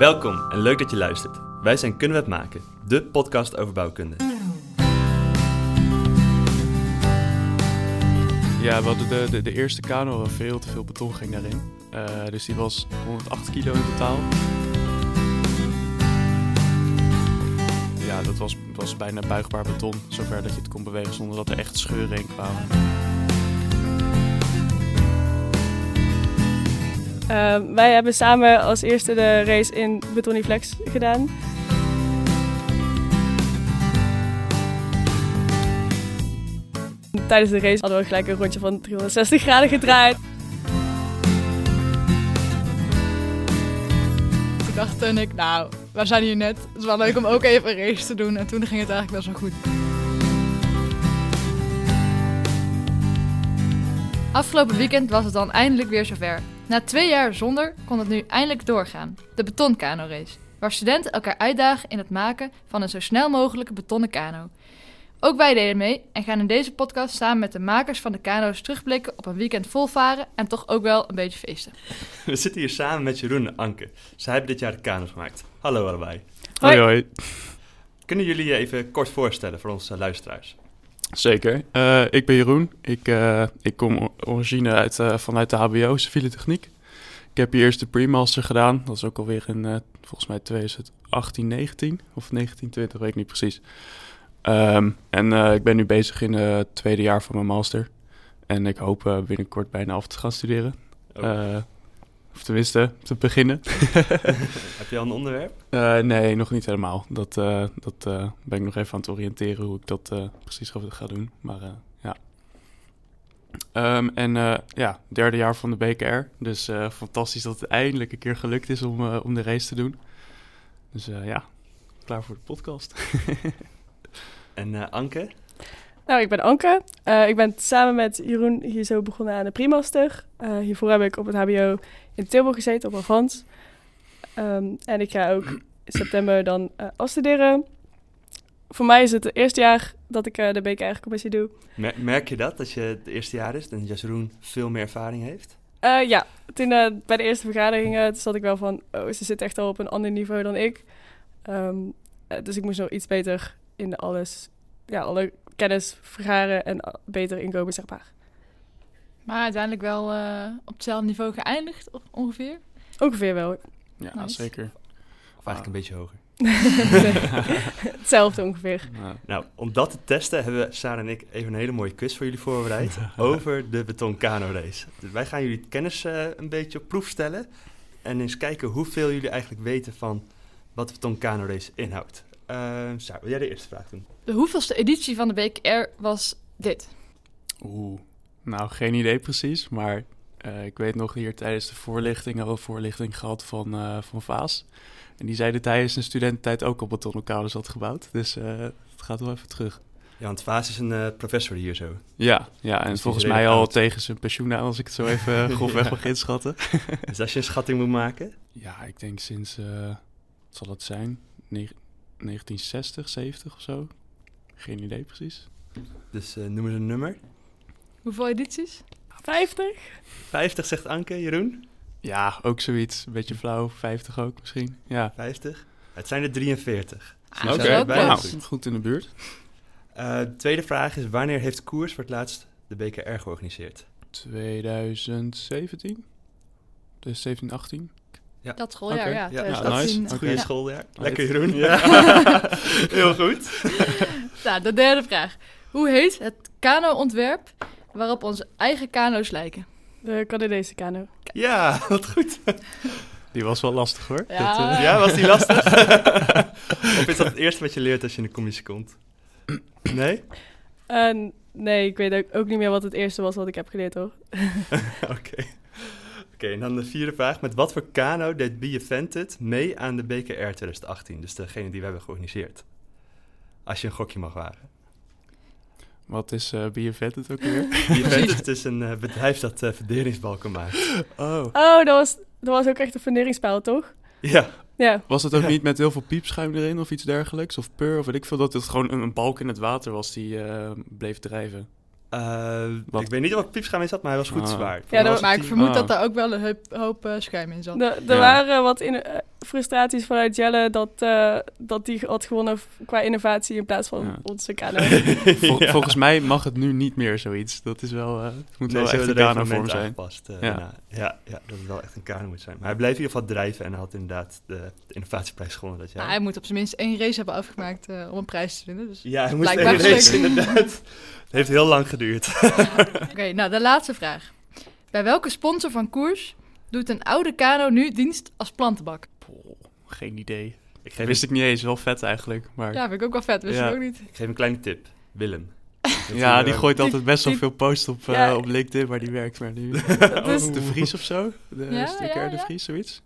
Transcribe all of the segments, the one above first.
Welkom en leuk dat je luistert. Wij zijn Kunnen we het maken, de podcast over bouwkunde. Ja, we hadden de, de, de eerste kano, veel te veel beton ging daarin. Uh, dus die was 108 kilo in totaal. Ja, dat was, was bijna buigbaar beton, zover dat je het kon bewegen zonder dat er echt scheuren in kwamen. Uh, wij hebben samen als eerste de race in Betoniflex gedaan. Tijdens de race hadden we gelijk een rondje van 360 graden gedraaid. Toen dacht ik, nou, we zijn hier net. Het is wel leuk om ook even een race te doen. En toen ging het eigenlijk best wel goed. Afgelopen weekend was het dan eindelijk weer zover. Na twee jaar zonder kon het nu eindelijk doorgaan. De betonkano race. Waar studenten elkaar uitdagen in het maken van een zo snel mogelijke betonnen kano. Ook wij deden mee en gaan in deze podcast samen met de makers van de kano's terugblikken op een weekend vol varen en toch ook wel een beetje feesten. We zitten hier samen met Jeroen en Anke. Zij hebben dit jaar de kano's gemaakt. Hallo allebei. Hoi hoi. Kunnen jullie je even kort voorstellen voor onze luisteraars? Zeker. Uh, ik ben Jeroen. Ik, uh, ik kom origine uit, uh, vanuit de HBO, civiele techniek. Ik heb hier eerst de pre-master gedaan. Dat is ook alweer in volgens mij 2018, 19 of 1920, weet ik niet precies. Um, en ik ben nu bezig in het tweede jaar van mijn master. En ik hoop binnenkort bijna af te gaan studeren. Oh. Of tenminste, te beginnen. Heb je al een onderwerp? Uh, nee, nog niet helemaal. Dat, uh, dat uh, ben ik nog even aan het oriënteren hoe ik dat precies ga, doen. Maar ja. Um, en ja, derde jaar van de BKR. Dus fantastisch dat het eindelijk een keer gelukt is om, om de race te doen. Dus ja, klaar voor de podcast. en Anke? Nou, ik ben Anke. Uh, ik ben samen met Jeroen hier zo begonnen aan de primaster. Uh, hiervoor heb ik op het HBO in Tilburg gezeten, op Avans. Um, en ik ga ook in september dan uh, afstuderen. Voor mij is het het eerste jaar dat ik de BKR-commissie doe. Merk je dat, als je het eerste jaar is en Jeroen veel meer ervaring heeft? ja, toen bij de eerste vergaderingen zat ik wel van... oh, ze zit echt al op een ander niveau dan ik. Um, dus ik moest nog iets beter in alles... Ja, alle kennis vergaren en beter inkomen, zeg maar. Maar uiteindelijk wel uh, op hetzelfde niveau geëindigd, ongeveer? Ongeveer wel. Ja, nice. zeker. Of eigenlijk een beetje hoger. Hetzelfde ongeveer. Nou, om dat te testen hebben Sarah en ik even een hele mooie quiz voor jullie voorbereid over de betonkano race. Dus wij gaan jullie kennis uh, een beetje op proef stellen en eens kijken hoeveel jullie eigenlijk weten van wat de betonkano race inhoudt. Uh, Sarah, wil jij de eerste vraag doen? De hoeveelste editie van de BKR was dit? Oeh, nou geen idee precies, maar uh, ik weet nog hier tijdens de voorlichting al een voorlichting gehad van, uh, van Vaas. En die zeiden tijdens zijn studententijd ook op betonnen had gebouwd. Dus uh, het gaat wel even terug. Ja, want Vaas is een professor hier zo. Ja, ja en dus volgens mij al tegen zijn pensioen als ik het zo even grofweg ja. mag inschatten. dus als je een schatting moet maken? Ja, ik denk sinds, wat zal het zijn, 1960, 70 of zo. Geen idee precies. Dus noem eens een nummer. Hoeveel edities? 50. 50 zegt Anke, Jeroen? Ja, ook zoiets. Een beetje flauw. 50 ook misschien. Ja. 50? Het zijn er 43. Ah, Oké, okay. nou, goed in de buurt. Uh, tweede vraag is, wanneer heeft Koers voor het laatst de BKR georganiseerd? 2017? Dus 17, 18? Ja. Dat schooljaar, okay. ja. ja. ja nice. Goede schooljaar. Lekker Jeroen. Ja. Heel goed. nou, de derde vraag. Hoe heet het kano-ontwerp waarop onze eigen kano's lijken? De Canadese kano. Ja, wat goed. Die was wel lastig hoor. Ja, dat, uh... ja was die lastig? of is dat het eerste wat je leert als je in de commissie komt? Nee? Uh, nee, ik weet ook, ook, niet meer wat het eerste was wat ik heb geleerd hoor. Oké. Okay. Oké, en dan de vierde vraag. Met wat voor kano deed Be Vented mee aan de BKR 2018? Dus degene die we hebben georganiseerd. Als je een gokje mag wagen. Wat is uh, Be Vented ook weer? Vented is een uh, bedrijf dat uh, funderingsbalken maakt. Oh. Oh, dat was, dat was ook echt een funderingspaal, toch? Ja. ja. Was het ook niet met heel veel piepschuim erin of iets dergelijks? Of pur, of weet ik veel, dat het gewoon een, een balk in het water was die bleef drijven? Uh, ik weet niet of er piepschuim in zat, maar hij was goed ah. zwaar. Ja, maar ik vermoed ah. dat daar ook wel een hoop, hoop uh, schuim in zat. Er ja. waren wat in, uh, frustraties vanuit Jelle dat, eh, dat die had gewonnen qua innovatie in plaats van Ja. onze kano. Vol- Ja. Volgens mij mag het nu niet meer zoiets. Dat is wel, eh, het moet Nee, wel echt hebben een kano vorm zijn. aangepast. eh, Ja. ja. Ja, dat het wel echt een kano moet zijn. Maar hij bleef in ieder geval drijven en had inderdaad de, de innovatieprijs gewonnen dat jaar. Nou, hij moet op zijn minst één race hebben afgemaakt eh, om een prijs te winnen. Dus. ja, hij moest één race, inderdaad. Het heeft heel lang geduurd. Oké, nou de laatste vraag. Bij welke sponsor van koers doet een oude kano nu dienst als plantenbak? Geen idee. Ik geef, wist ik niet eens. Wel vet eigenlijk. Maar Ja, vind ik ook wel vet. Wist Ja. je ook niet? ik geef een kleine tip. Willem. Ja, die eh, gooit altijd best wel die- veel posts op, eh, Ja. op LinkedIn, maar die werkt maar nu. Dat is- de Vries of zo? De Ja, sticker ja, de ja. Vries, zoiets?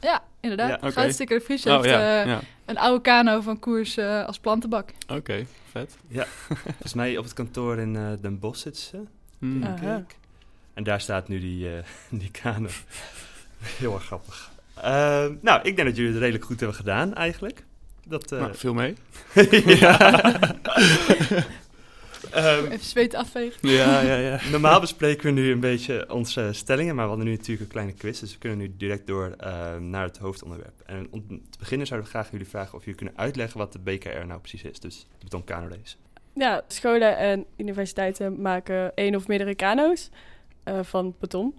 Ja, inderdaad. Ja, oké. Goudsticker de Vries Oh heeft ja, eh, ja. een oude kano van koers eh, als plantenbak. Oké, vet. Volgens mij op het kantoor in eh, Den Bosch zitten ze, Hmm. Ik. En daar staat nu die, eh, die kano. Heel erg grappig. Eh, nou, ik denk dat jullie het redelijk goed hebben gedaan eigenlijk. Dat, eh, Nou, veel mee. Ehm, Even zweet afvegen. Ja, ja, ja. Normaal bespreken we nu een beetje onze stellingen, maar we hadden nu natuurlijk een kleine quiz, dus we kunnen nu direct door naar het hoofdonderwerp. En om te beginnen zouden we graag jullie vragen of jullie kunnen uitleggen wat de BKR nou precies is, dus de beton kano race. Ja, scholen en universiteiten maken één of meerdere kano's eh, van beton.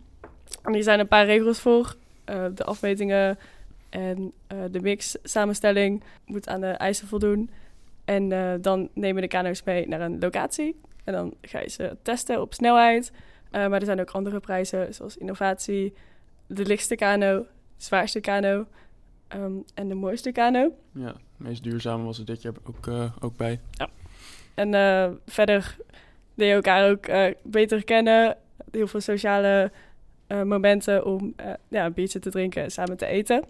En hier zijn een paar regels voor. Eh, de afmetingen en eh, de mix samenstelling moet aan de eisen voldoen. En eh, dan nemen de kano's mee naar een locatie. En dan ga je ze testen op snelheid. Maar er zijn ook andere prijzen, zoals innovatie, de lichtste kano, de zwaarste kano ehm, en de mooiste kano. Ja, het meest duurzame was er dit jaar ook, ook bij. En eh, verder leer je elkaar ook beter kennen. Heel veel sociale momenten om eh, ja, een biertje te drinken en samen te eten.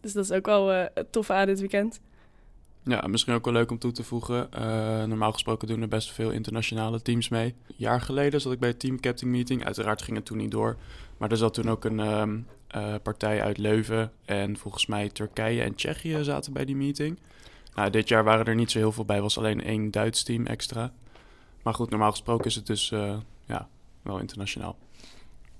Dus dat is ook wel eh, toffe aan dit weekend. Ja, misschien ook wel leuk om toe te voegen. eh, normaal gesproken doen er best veel internationale teams mee. Een jaar geleden zat ik bij het team captain meeting. Uiteraard ging het toen niet door. Maar er zat toen ook een ehm, eh, partij uit Leuven. En volgens mij Turkije en Tsjechië zaten bij die meeting. Nou, dit jaar waren er niet zo heel veel bij. was alleen één Duits team extra. Maar goed, normaal gesproken is het dus eh, ja, wel internationaal.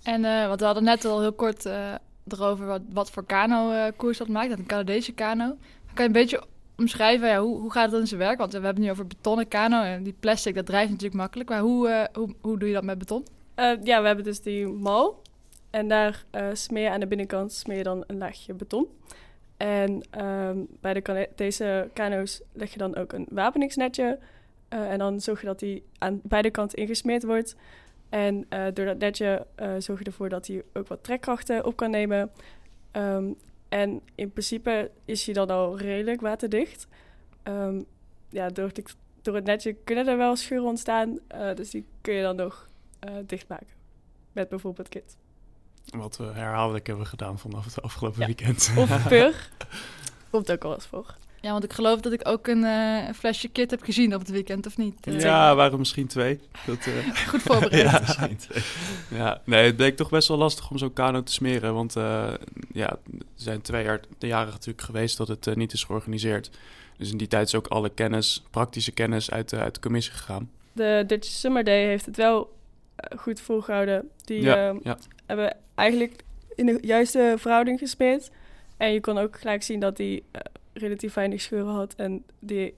En eh, want we hadden net al heel kort eh, erover wat, wat voor kano-koers dat maakt. Dat een Canadese kano. Kan je een beetje omschrijven, ja, hoe, hoe gaat het in zijn werk? Want we hebben het nu over betonnen kano en die plastic, dat drijft natuurlijk makkelijk. Maar hoe, eh, hoe, hoe doe je dat met beton? Eh, ja, we hebben dus die mal. En daar eh, smeer je aan de binnenkant smeer je dan een laagje beton. En ehm, bij de Canadese kano's leg je dan ook een wapeningsnetje. Eh, en dan zorg je dat die aan beide kanten ingesmeerd wordt. En eh, door dat netje eh, zorg je ervoor dat hij ook wat trekkrachten op kan nemen. Ehm, en in principe is hij dan al redelijk waterdicht. Ehm, ja, door, het- door het netje kunnen er wel scheuren ontstaan. eh, dus die kun je dan nog dichtmaken. Met bijvoorbeeld kit. Wat we herhaaldelijk hebben gedaan vanaf het afgelopen Ja. weekend. Of pur. Komt ook al eens voor. Ja, want ik geloof dat ik ook een, eh, een flesje kit heb gezien op het weekend, of niet? Ja, waren misschien twee. Dat, eh, Goed voorbereid. Ja. Twee. Ja, nee, het bleek toch best wel lastig om zo'n kano te smeren. Want eh, ja, er zijn twee jaar, de jaren natuurlijk geweest dat het eh, niet is georganiseerd. Dus in die tijd is ook alle kennis, praktische kennis uit, de uit de commissie gegaan. De Dutch Summer Day heeft het wel goed volgehouden. Die Ja, ehm, ja. hebben eigenlijk in de juiste verhouding gesmeerd. En je kon ook gelijk zien dat die relatief weinig scheuren had. En die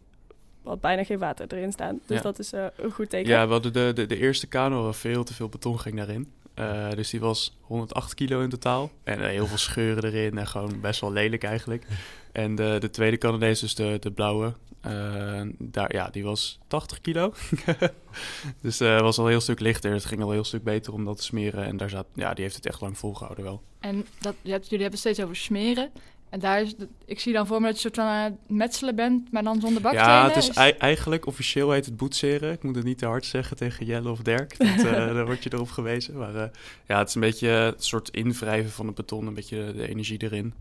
had bijna geen water erin staan. Dus Ja. dat is eh, een goed teken. Ja, we hadden de, de, de eerste kano, waar veel te veel beton ging daarin. Eh, dus die was 108 kilo in totaal. En eh, heel veel scheuren erin en gewoon best wel lelijk eigenlijk. En de, de tweede Canadees, dus de, de blauwe, eh, daar, ja, die was 80 kilo. dus eh was al een heel stuk lichter. Het ging al een heel stuk beter om dat te smeren. En daar zat, ja, die heeft het echt lang volgehouden wel. En dat, je hebt, jullie hebben het steeds over smeren. En daar is, de- ik zie dan voor me dat je een soort van aan het metselen bent, maar dan zonder bakstenen. Ja, het is Is- ei- eigenlijk officieel heet het boetseren. Ik moet het niet te hard zeggen tegen Jelle of Dirk. Dat, eh, daar word je erop gewezen. Maar eh, ja, het is een beetje het soort invrijven van het beton. Een beetje de, energie erin.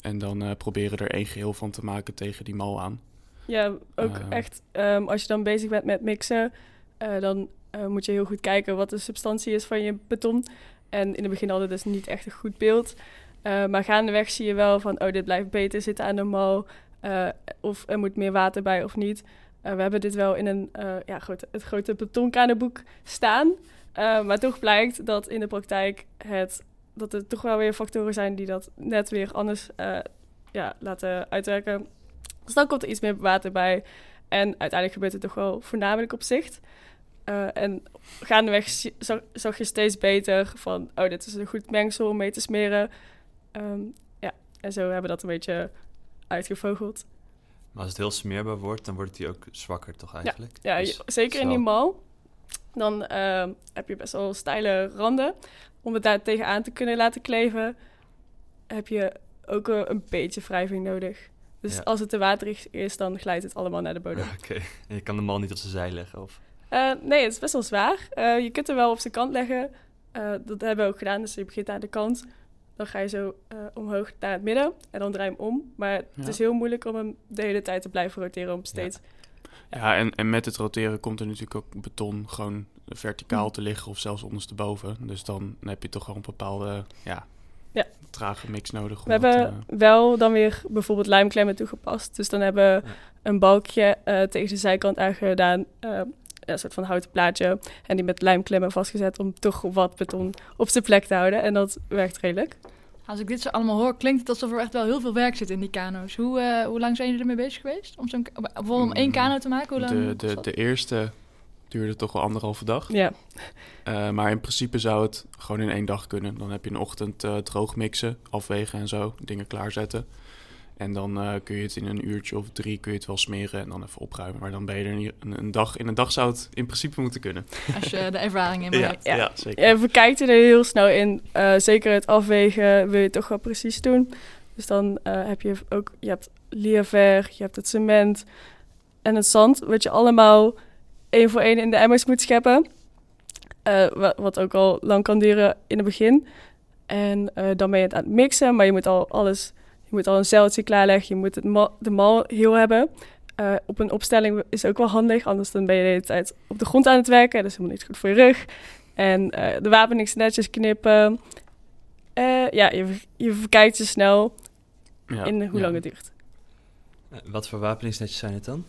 En dan eh, proberen er één geheel van te maken tegen die mal aan. Ja, ook echt. ehm, als je dan bezig bent met mixen, eh, dan eh, moet je heel goed kijken wat de substantie is van je beton. En in het begin hadden we dus niet echt een goed beeld. Eh, maar gaandeweg zie je wel van, oh, dit blijft beter zitten aan de mal. eh, of er moet meer water bij of niet. Eh, we hebben dit wel in een, ja, grote, het grote betonkanenboek staan. Maar toch blijkt dat in de praktijk het dat er toch wel weer factoren zijn die dat net weer anders ja, laten uitwerken. Dus dan komt er iets meer water bij. En uiteindelijk gebeurt het toch wel voornamelijk op zicht. En gaandeweg zag, zag je steeds beter van... oh, dit is een goed mengsel om mee te smeren. Ehm, ja, en zo hebben we dat een beetje uitgevogeld. Maar als het heel smeerbaar wordt, dan wordt hij ook zwakker toch eigenlijk? Ja, Dus zeker in die mal. Dan ehm, heb je best wel steile randen. Om het daar tegenaan te kunnen laten kleven, heb je ook eh, een beetje wrijving nodig. Dus Ja. als het te waterig is, dan glijdt het allemaal naar de bodem. Oké, en je kan de mal niet op zijn zij leggen of... Eh, nee, het is best wel zwaar. Eh, je kunt hem wel op zijn kant leggen. Dat hebben we ook gedaan. Dus je begint aan de kant. Dan ga je zo eh, omhoog naar het midden. En dan draai je hem om. Maar het Ja. is heel moeilijk om hem de hele tijd te blijven roteren. Om steeds... Ja, en, en met het roteren komt er natuurlijk ook beton gewoon verticaal te liggen of zelfs ondersteboven. Dus dan heb je toch wel een bepaalde ja, Ja. trage mix nodig. We hebben wel dan weer bijvoorbeeld lijmklemmen toegepast. Dus dan hebben we Ja. een balkje eh, tegen de zijkant aangedaan. eh, een soort van houten plaatje. En die met lijmklemmen vastgezet om toch wat beton op zijn plek te houden. En dat werkt redelijk. Als ik dit zo allemaal hoor, klinkt het alsof er echt wel heel veel werk zit in die kano's. Hoe, eh, hoe lang zijn jullie ermee bezig geweest? Om zo'n, bijvoorbeeld om één Mm, kano te maken? Hoe lang de, de, de eerste duurde toch wel anderhalve dag. Ja, Eh, maar in principe zou het gewoon in één dag kunnen. Dan heb je een ochtend eh, droog mixen, afwegen en zo, dingen klaarzetten. En dan eh, kun je het in een uurtje of drie kun je het wel smeren en dan even opruimen. Maar dan ben je er niet- een, een dag. In een dag zou het in principe moeten kunnen. Als je de ervaring in hebt. ja. zeker. Ja, we kijken er heel snel in. Eh, zeker het afwegen wil je toch wel precies doen. Dus dan eh, heb je ook, je hebt Liaver, je hebt het cement en het zand, wat je allemaal één voor één in de emmers moet scheppen. Eh, wa- wat ook al lang kan duren in het begin. En eh, dan ben je het aan het mixen, maar je moet al alles, je moet al een zeiltje klaarleggen, je moet het ma- de mal heel hebben. Eh, op een opstelling is ook wel handig, anders dan ben je de hele tijd op de grond aan het werken. Dat is helemaal niet goed voor je rug. En eh, de wapening netjes knippen. Eh, ja, je, je verkijkt je snel Ja, in hoe ja. lang het duurt. Eh, Wat voor wapeningsnetjes zijn het dan?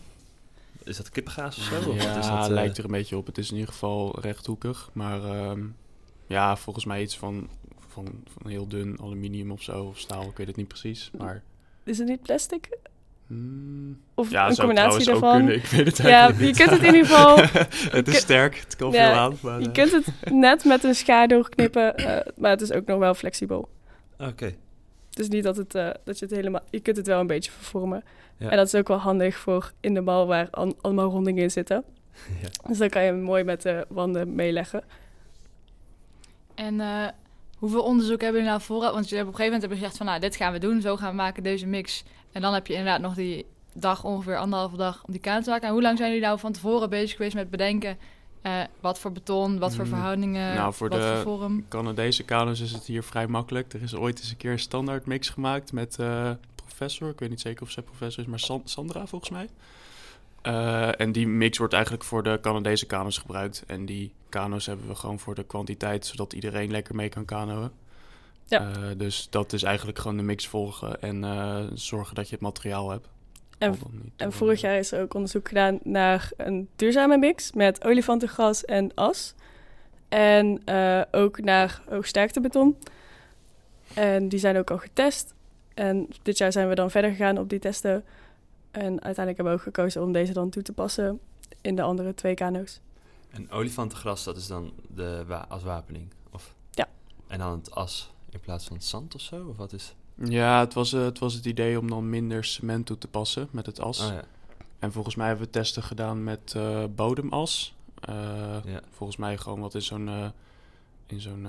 Is dat kippengaas of zo? Of Ja, is dat, lijkt er een beetje op. Het is in ieder geval rechthoekig. Maar ehm, ja, volgens mij iets van, van, van heel dun aluminium of zo. Of staal, ik weet het niet precies. Maar Is het niet plastic? hmm, Of ja, een zou combinatie daarvan? kunnen. Ik weet het Ja, je kunt het in ieder geval... het is sterk, het kan Ja, veel aan. Maar, Je kunt het net met een schaar doorknippen, eh, maar het is ook nog wel flexibel. Oké. Dus niet dat, het, eh, dat je het helemaal... Je kunt het wel een beetje vervormen. Ja. En dat is ook wel handig voor in de mal waar an- allemaal rondingen in zitten. Ja. Dus dan kan je hem mooi met de wanden meeleggen. En eh, hoeveel onderzoek hebben jullie nou vooraf? Want jullie hebben op een gegeven moment hebben gezegd van, nou, dit gaan we doen. Zo gaan we maken, deze mix. En dan heb je inderdaad nog die dag, ongeveer anderhalve dag, om die kaan te maken. En hoe lang zijn jullie nou van tevoren bezig geweest met bedenken... eh, wat voor beton, wat voor Mm, verhoudingen, nou, voor wat de- voor vorm? Canadese kanus is het hier vrij makkelijk. Er is ooit eens een keer een standaard mix gemaakt met eh, professor. Ik weet niet zeker of zij professor is, maar San- Sandra volgens mij. Eh, en die mix wordt eigenlijk voor de Canadese kanus gebruikt. En die kano's hebben we gewoon voor de kwantiteit, zodat iedereen lekker mee kan kanoën. Ja. Eh, dus dat is eigenlijk gewoon de mix volgen en eh, zorgen dat je het materiaal hebt. En, en vorig jaar is er ook onderzoek gedaan naar een duurzame mix met olifantengras en as. En ook naar hoogsterktebeton. En die zijn ook al getest. En dit jaar zijn we dan verder gegaan op die testen. En uiteindelijk hebben we ook gekozen om deze dan toe te passen in de andere twee kano's. En olifantengras, dat is dan de wa- als wapening? Of? Ja. En dan het as in plaats van het zand of zo? Of wat is... Ja, het was, eh, het was het idee om dan minder cement toe te passen met het as. Oh ja. En volgens mij hebben we testen gedaan met eh, bodemas. Eh, ja. Volgens mij gewoon wat in zo'n, eh, in zo'n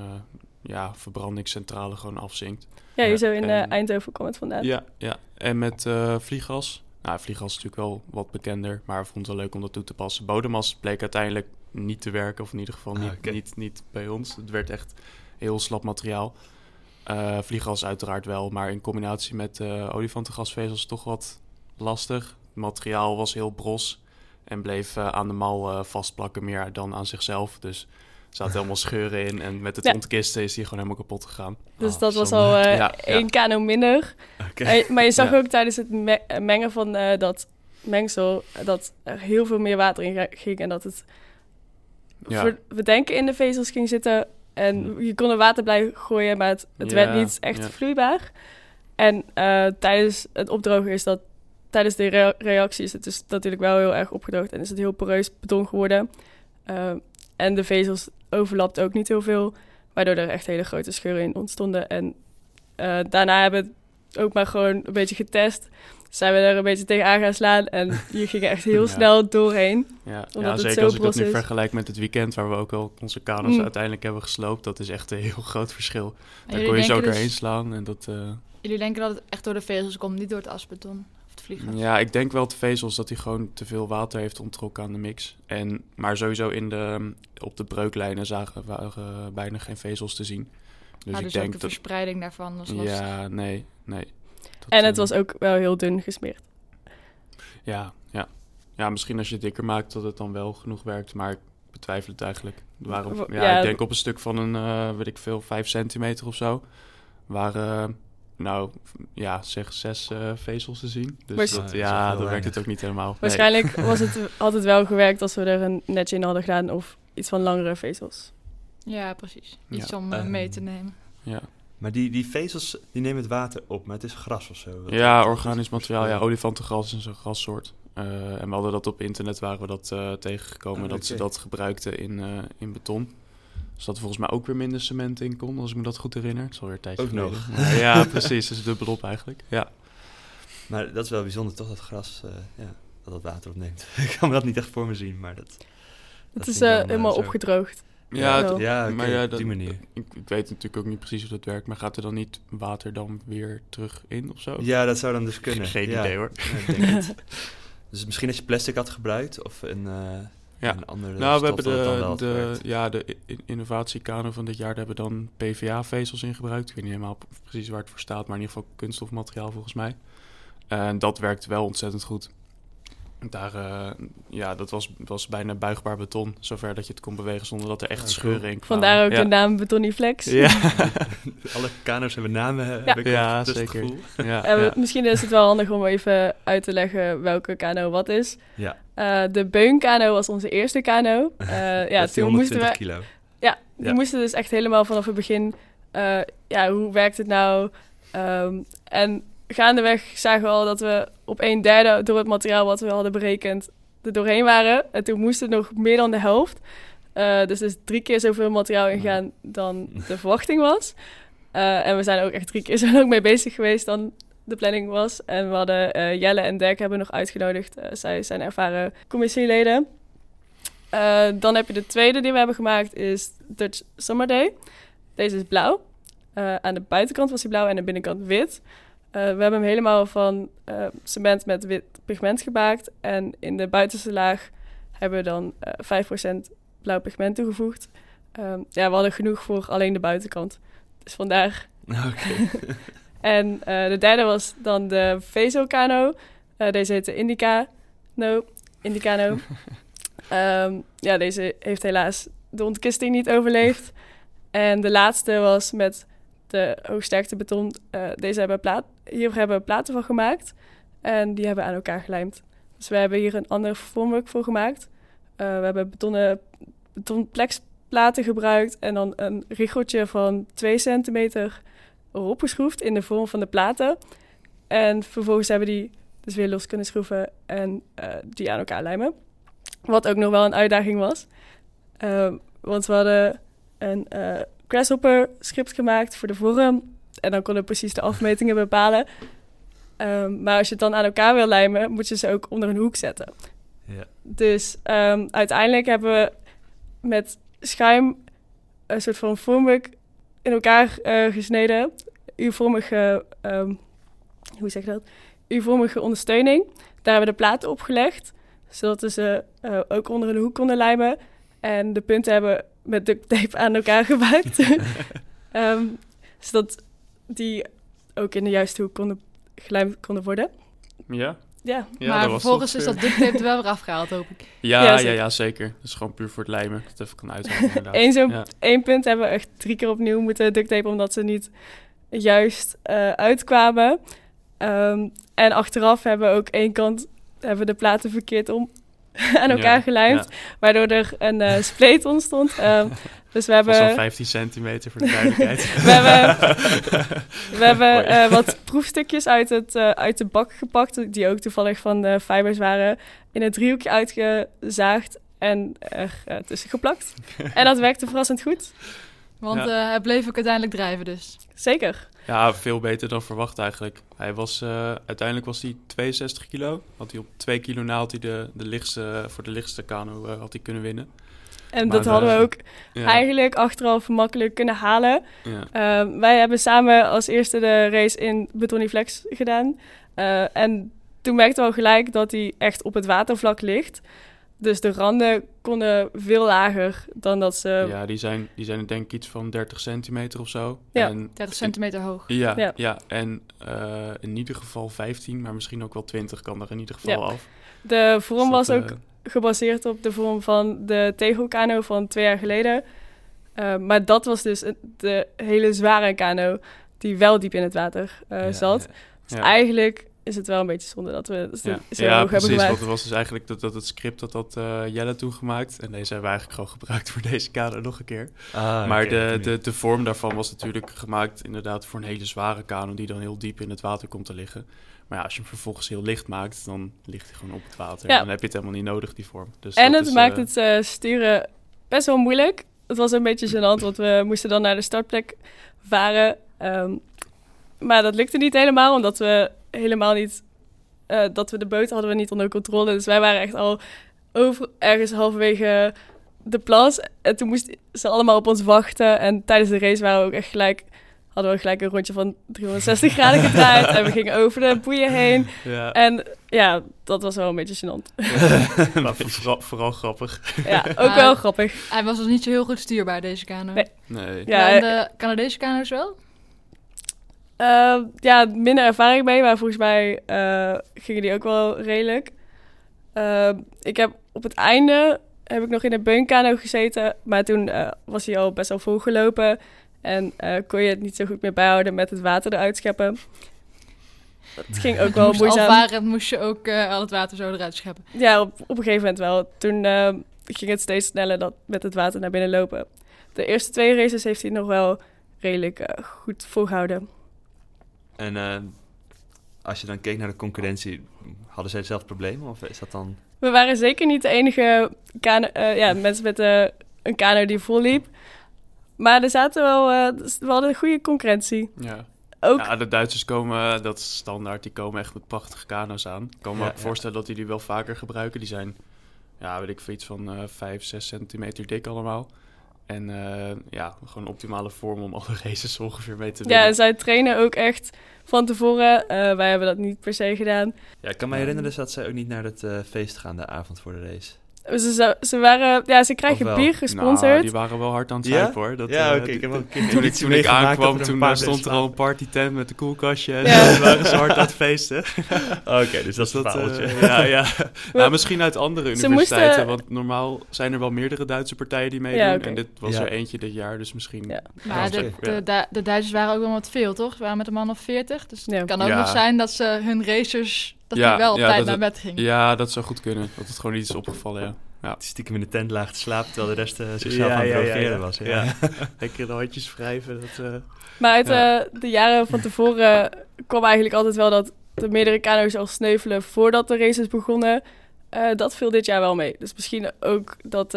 ja, verbrandingscentrale gewoon afzinkt. Ja, hier zo in eh, en- Eindhoven komt het vandaan. Ja, ja. En met eh vlieggas. Nou, vlieggas is natuurlijk wel wat bekender, maar we vonden het wel leuk om dat toe te passen. Bodemas bleek uiteindelijk niet te werken, of in ieder geval Ah, niet, niet, niet bij ons. Het werd echt heel slap materiaal. Eh vlieggas uiteraard wel, maar in combinatie met eh olifantengasvezels toch wat lastig. Het materiaal was heel bros en bleef eh, aan de mal vastplakken meer dan aan zichzelf. Dus zaten helemaal scheuren in en met het Ja. ontkisten is die gewoon helemaal kapot gegaan. Dus Oh, dat was al Ja, ja. één kano minder. Oké. Eh, maar je zag ook tijdens het me- eh, mengen van dat mengsel dat er heel veel meer water in ging en dat het we denken in de vezels ging zitten En je kon er water bij gooien, maar het, werd niet echt vloeibaar. En tijdens het opdrogen is dat... Tijdens de rea- reactie is het dus natuurlijk wel heel erg opgedroogd. En is het heel poreus beton geworden. En de vezels overlapten ook niet heel veel. Waardoor er echt hele grote scheuren in ontstonden. En eh, daarna hebben we het ook maar gewoon een beetje getest. Zijn we er een beetje tegenaan gaan slaan. En je ging echt heel Ja. snel doorheen. Ja, Omdat ja het zeker zo als ik dat nu is. vergelijk met het weekend waar we ook al onze kano's Mm. uiteindelijk hebben gesloopt. Dat is echt een heel groot verschil. Daar kon je zo doorheen dus- slaan en dat... eh, Jullie denken dat het echt door de vezels komt, niet door het asbeton het vliegen? Ja, ik denk wel de vezels dat hij gewoon te veel water heeft onttrokken aan de mix. En, maar sowieso in de, op de breuklijnen zagen, waren eh, bijna geen vezels te zien. Dus Ah, ik dus ook denk de dat... verspreiding daarvan was lastig. Ja, nee, nee. Dat, En het eh, was ook wel heel dun gesmeerd. Ja, ja. ja, misschien als je het dikker maakt dat het dan wel genoeg werkt, maar ik betwijfel het eigenlijk. Er waren, Wa- ja, ja, ik denk op een stuk van een, eh, weet ik veel, vijf centimeter of zo, waren, nou, ja, zeg zes eh, vezels te zien. Dus Waars- dat, Ah, dat ja, dan heel werkt het ook niet helemaal. Nee. Waarschijnlijk was het, had het wel gewerkt als we er een netje in hadden gedaan. Of iets van langere vezels. Ja, precies. Iets Ja. om eh, Ehm, mee te nemen. Ja. Maar die, die vezels, die nemen het water op, maar het is gras of zo. Ja, organisch materiaal. Ja, olifantengras is een grassoort. Eh, en we hadden dat op internet waren we dat eh, tegengekomen Ah, dat ze dat gebruikten in, eh, in beton. Dus dat er volgens mij ook weer minder cement in kon, als ik me dat goed herinner. Het is alweer een tijdje Ook geleden. nog. Maar ja, precies. Dat is dubbel op eigenlijk. Ja. Maar dat is wel bijzonder toch, dat gras, eh, ja, dat dat water opneemt. ik kan me dat niet echt voor me zien, maar dat... Het dat is eh, eh, helemaal zo. opgedroogd. Ja, het- Ja, maar ja, op die manier. ik, ik weet natuurlijk ook niet precies hoe dat werkt, maar gaat er dan niet water dan weer terug in of zo? Ja, dat zou dan dus kunnen. Geen ja. idee hoor. Ja, ik denk het. Dus misschien als je plastic had gebruikt of een, eh Ja. andere Nou, we hebben de, de, ja, de i- innovatiekano van dit jaar, daar hebben we dan PVA-vezels in gebruikt. Ik weet niet helemaal precies waar het voor staat, maar in ieder geval kunststofmateriaal volgens mij. En dat werkt wel ontzettend goed. Daar, eh, ja, dat was, was bijna buigbaar beton, zover dat je het kon bewegen zonder dat er echt scheuren cool. in kwamen. Vandaar ook ja. de naam Betoniflex. Ja, Alle kano's hebben namen, Ja. heb ik Ja, al dus het zeker. Eh, ja. Misschien is het wel handig om even uit te leggen welke kano wat is. Ja, Eh, de beunkano was onze eerste kano. Eh, ja, toen moesten 120 we kilo. Ja, die Ja. moesten dus echt helemaal vanaf het begin... eh, ja, hoe werkt het nou? Ehm, en gaandeweg zagen we al dat we op een derde door het materiaal wat we hadden berekend er doorheen waren. En toen moest het nog meer dan de helft. Eh, dus er is drie keer zoveel materiaal ingaan dan de verwachting was. Eh, en we zijn ook echt drie keer zo lang mee bezig geweest dan de planning was. En we hadden eh, Jelle en Dirk hebben nog uitgenodigd. Zij zijn ervaren commissieleden. Dan heb je de tweede die we hebben gemaakt, is Dutch Summer Day. Deze is blauw. Aan de buitenkant was hij blauw en aan de binnenkant wit. Eh, we hebben hem helemaal van eh, cement met wit pigment gemaakt. En in de buitenste laag hebben we dan eh 5% blauw pigment toegevoegd. Ehm, ja, we hadden genoeg voor alleen de buitenkant. Dus vandaar. En eh, de derde was dan de Vezokano. Eh deze heette Indica. No, Indicano. Ehm, ja, deze heeft helaas de ontkisting niet overleefd. En de laatste was met de hoogsterkte beton. Eh, deze hebben plaat, hier hebben we platen van gemaakt. En die hebben we aan elkaar gelijmd. Dus we hebben hier een ander vormwerk voor gemaakt. Eh, we hebben betonnen, beton plexplaten gebruikt. En dan een richeltje van 2 centimeter erop geschroefd in de vorm van de platen. En vervolgens hebben die dus weer los kunnen schroeven en eh, die aan elkaar lijmen. Wat ook nog wel een uitdaging was. Want we hadden een grasshopper script gemaakt voor de vorm. En dan konden we precies de afmetingen bepalen. Ehm, maar als je het dan aan elkaar wil lijmen, moet je ze ook onder een hoek zetten. Ja. Dus ehm, uiteindelijk hebben we met schuim een soort van vormwerk in elkaar eh, gesneden. U-vormige, ehm, hoe zeg je dat? U-vormige ondersteuning. Daar hebben we de platen op gelegd, zodat we ze eh, ook onder een hoek konden lijmen. En de punten hebben met duct tape aan elkaar gemaakt. Ehm, zodat die ook in de juiste hoek konden gelijmd konden worden. Ja? Ja, Ja, maar vervolgens is dat duct tape er wel weer afgehaald, hoop ik. Ja, Ja, ja, zeker. ja, zeker. Dat is gewoon puur voor het lijmen. Dat het even kan uithalen inderdaad. Eén zo'n Ja. één punt hebben we echt drie keer opnieuw moeten duct tapen, omdat ze niet juist eh, uitkwamen. Ehm, en achteraf hebben we ook één kant hebben we de platen verkeerd om aan elkaar Ja, gelijmd, waardoor er een eh, spleet ontstond. Ehm, dus we hebben, 15 centimeter voor de duidelijkheid. we hebben, we hebben eh, wat proefstukjes uit, het, eh, uit de bak gepakt, die ook toevallig van de fibers waren, in een driehoekje uitgezaagd en er tussen geplakt. En dat werkte verrassend goed. Want Ja. eh, hij bleef ook uiteindelijk drijven dus. Zeker. Ja, veel beter dan verwacht eigenlijk. Hij was, eh, uiteindelijk was hij 62 kilo. Had hij op 2 kilo na had hij de, de lichtste, voor de lichtste kano eh, had hij kunnen winnen. En Maar, dat hadden we eh, ook Ja, eigenlijk achteraf makkelijk kunnen halen. ja. Ehm, wij hebben samen als eerste de race in Betoniflex gedaan. Eh, en toen merkten we al gelijk dat hij echt op het watervlak ligt. Dus de randen konden veel lager dan dat ze... ja die, zijn, die zijn denk ik iets van 30 centimeter of zo. Ja. En, 30 centimeter hoog. ja, Ja. ja. en eh, in ieder geval 15, maar misschien ook wel 20 kan er in ieder geval Ja. af. De vorm was Dus dat, ook eh, gebaseerd op de vorm van de tegelkano van twee jaar geleden. Eh, maar dat was dus de hele zware kano die wel diep in het water eh, Ja, zat. ja. Dus eigenlijk is het wel een beetje zonde dat we het ja, zo ja hoog hebben precies. Want het was dus eigenlijk dat, dat het script dat had eh, Jelle toen gemaakt. En deze hebben we eigenlijk gewoon gebruikt voor deze kader nog een keer. Ah, maar de, de, de vorm daarvan was natuurlijk gemaakt inderdaad voor een hele zware kano die dan heel diep in het water komt te liggen. Maar ja, als je hem vervolgens heel licht maakt, dan ligt hij gewoon op het water. Ja. Dan heb je het helemaal niet nodig, die vorm. Dus En het is, maakt eh, het eh, sturen best wel moeilijk. Het was een beetje gênant, want we moesten dan naar de startplek varen. Ehm, maar dat lukte niet helemaal, omdat we helemaal niet... eh, dat we de boot hadden we niet onder controle. Dus wij waren echt al over, ergens halverwege de plas. En toen moesten ze allemaal op ons wachten. En tijdens de race waren we ook echt gelijk... Hadden we gelijk een rondje van 360 graden gedraaid. en we gingen over de boeien heen. Ja, En ja, dat was wel een beetje gênant. maar vooral, vooral grappig. Ja, ook Maar- wel grappig. Hij was dus niet zo heel goed stuurbaar, deze kano. Nee. Nee. Ja, Ja, de Canadese kano's wel? Uh, ja, minder ervaring mee, maar volgens mij uh, gingen die ook wel redelijk. Uh, ik heb op het einde heb ik nog in een beunkano gezeten, maar toen uh, was hij al best wel volgelopen en kon je het niet zo goed meer bijhouden met het water eruit scheppen. Dat ging ook wel moeizaam. Al moest je ook al het water zo eruit scheppen. Ja, op, op een gegeven moment wel. Toen ging het steeds sneller dat met het water naar binnen lopen. De eerste twee races heeft hij nog wel redelijk goed volgehouden. En uh, als je dan keek naar de concurrentie, hadden zij zelf problemen of is dat dan... We waren zeker niet de enige kano, uh, ja, mensen met uh, een kano die vol liep. Maar er zaten wel, uh, we hadden een goede concurrentie. Ja. Ook, ja, de Duitsers komen, dat is standaard, die komen echt met prachtige kano's aan. Ik kan me Ja, ook ja. voorstellen dat die die wel vaker gebruiken. Die zijn, ja, weet ik veel, iets van uh, 5, 6 centimeter dik allemaal. En uh, ja, gewoon een optimale vorm om alle races ongeveer mee te winnen. Ja, zij trainen ook echt van tevoren. Uh, wij hebben dat niet per se gedaan. Ja, ik kan me herinneren dat zij ook niet naar het uh, feest gaan de avond voor de race. Ze, ze, ze waren, ja, ze krijgen bier gesponsord. Nou, die waren wel hard aan het zuipen ja? hoor. Dat, ja, uh, oké. Okay, ik heb ook een keer toen, ik, toen ik aankwam, toen stond er al een partytent met een koelkastje. En ja. toen waren ze hard aan het feesten. Oké, okay, dus dat is dat uh, ja, ja. nou, misschien uit andere universiteiten. moesten... Want normaal zijn er wel meerdere Duitse partijen die meedoen. Ja, okay. En dit was ja. er eentje dit jaar, dus misschien... Ja. Maar de, de, de, de, Duitsers waren ook wel wat veel, toch? Ze waren met een man of 40. Dus het kan ook nog zijn dat ze hun racers... Dat die wel op tijd naar bed gingen. Ja, dat zou goed kunnen. Dat het gewoon niet is opgevallen, ja. Ja. Stiekem in de tent laag te slapen, terwijl de rest uh, zichzelf ja, aan het drogeren ja, ja, was. Ja. Lekker de handjes wrijven. Dat, uh... Maar uit uh, de jaren van tevoren kwam eigenlijk altijd wel dat de meerdere kano's al sneuvelen voordat de races begonnen. Uh, dat viel dit jaar wel mee. Dus misschien ook dat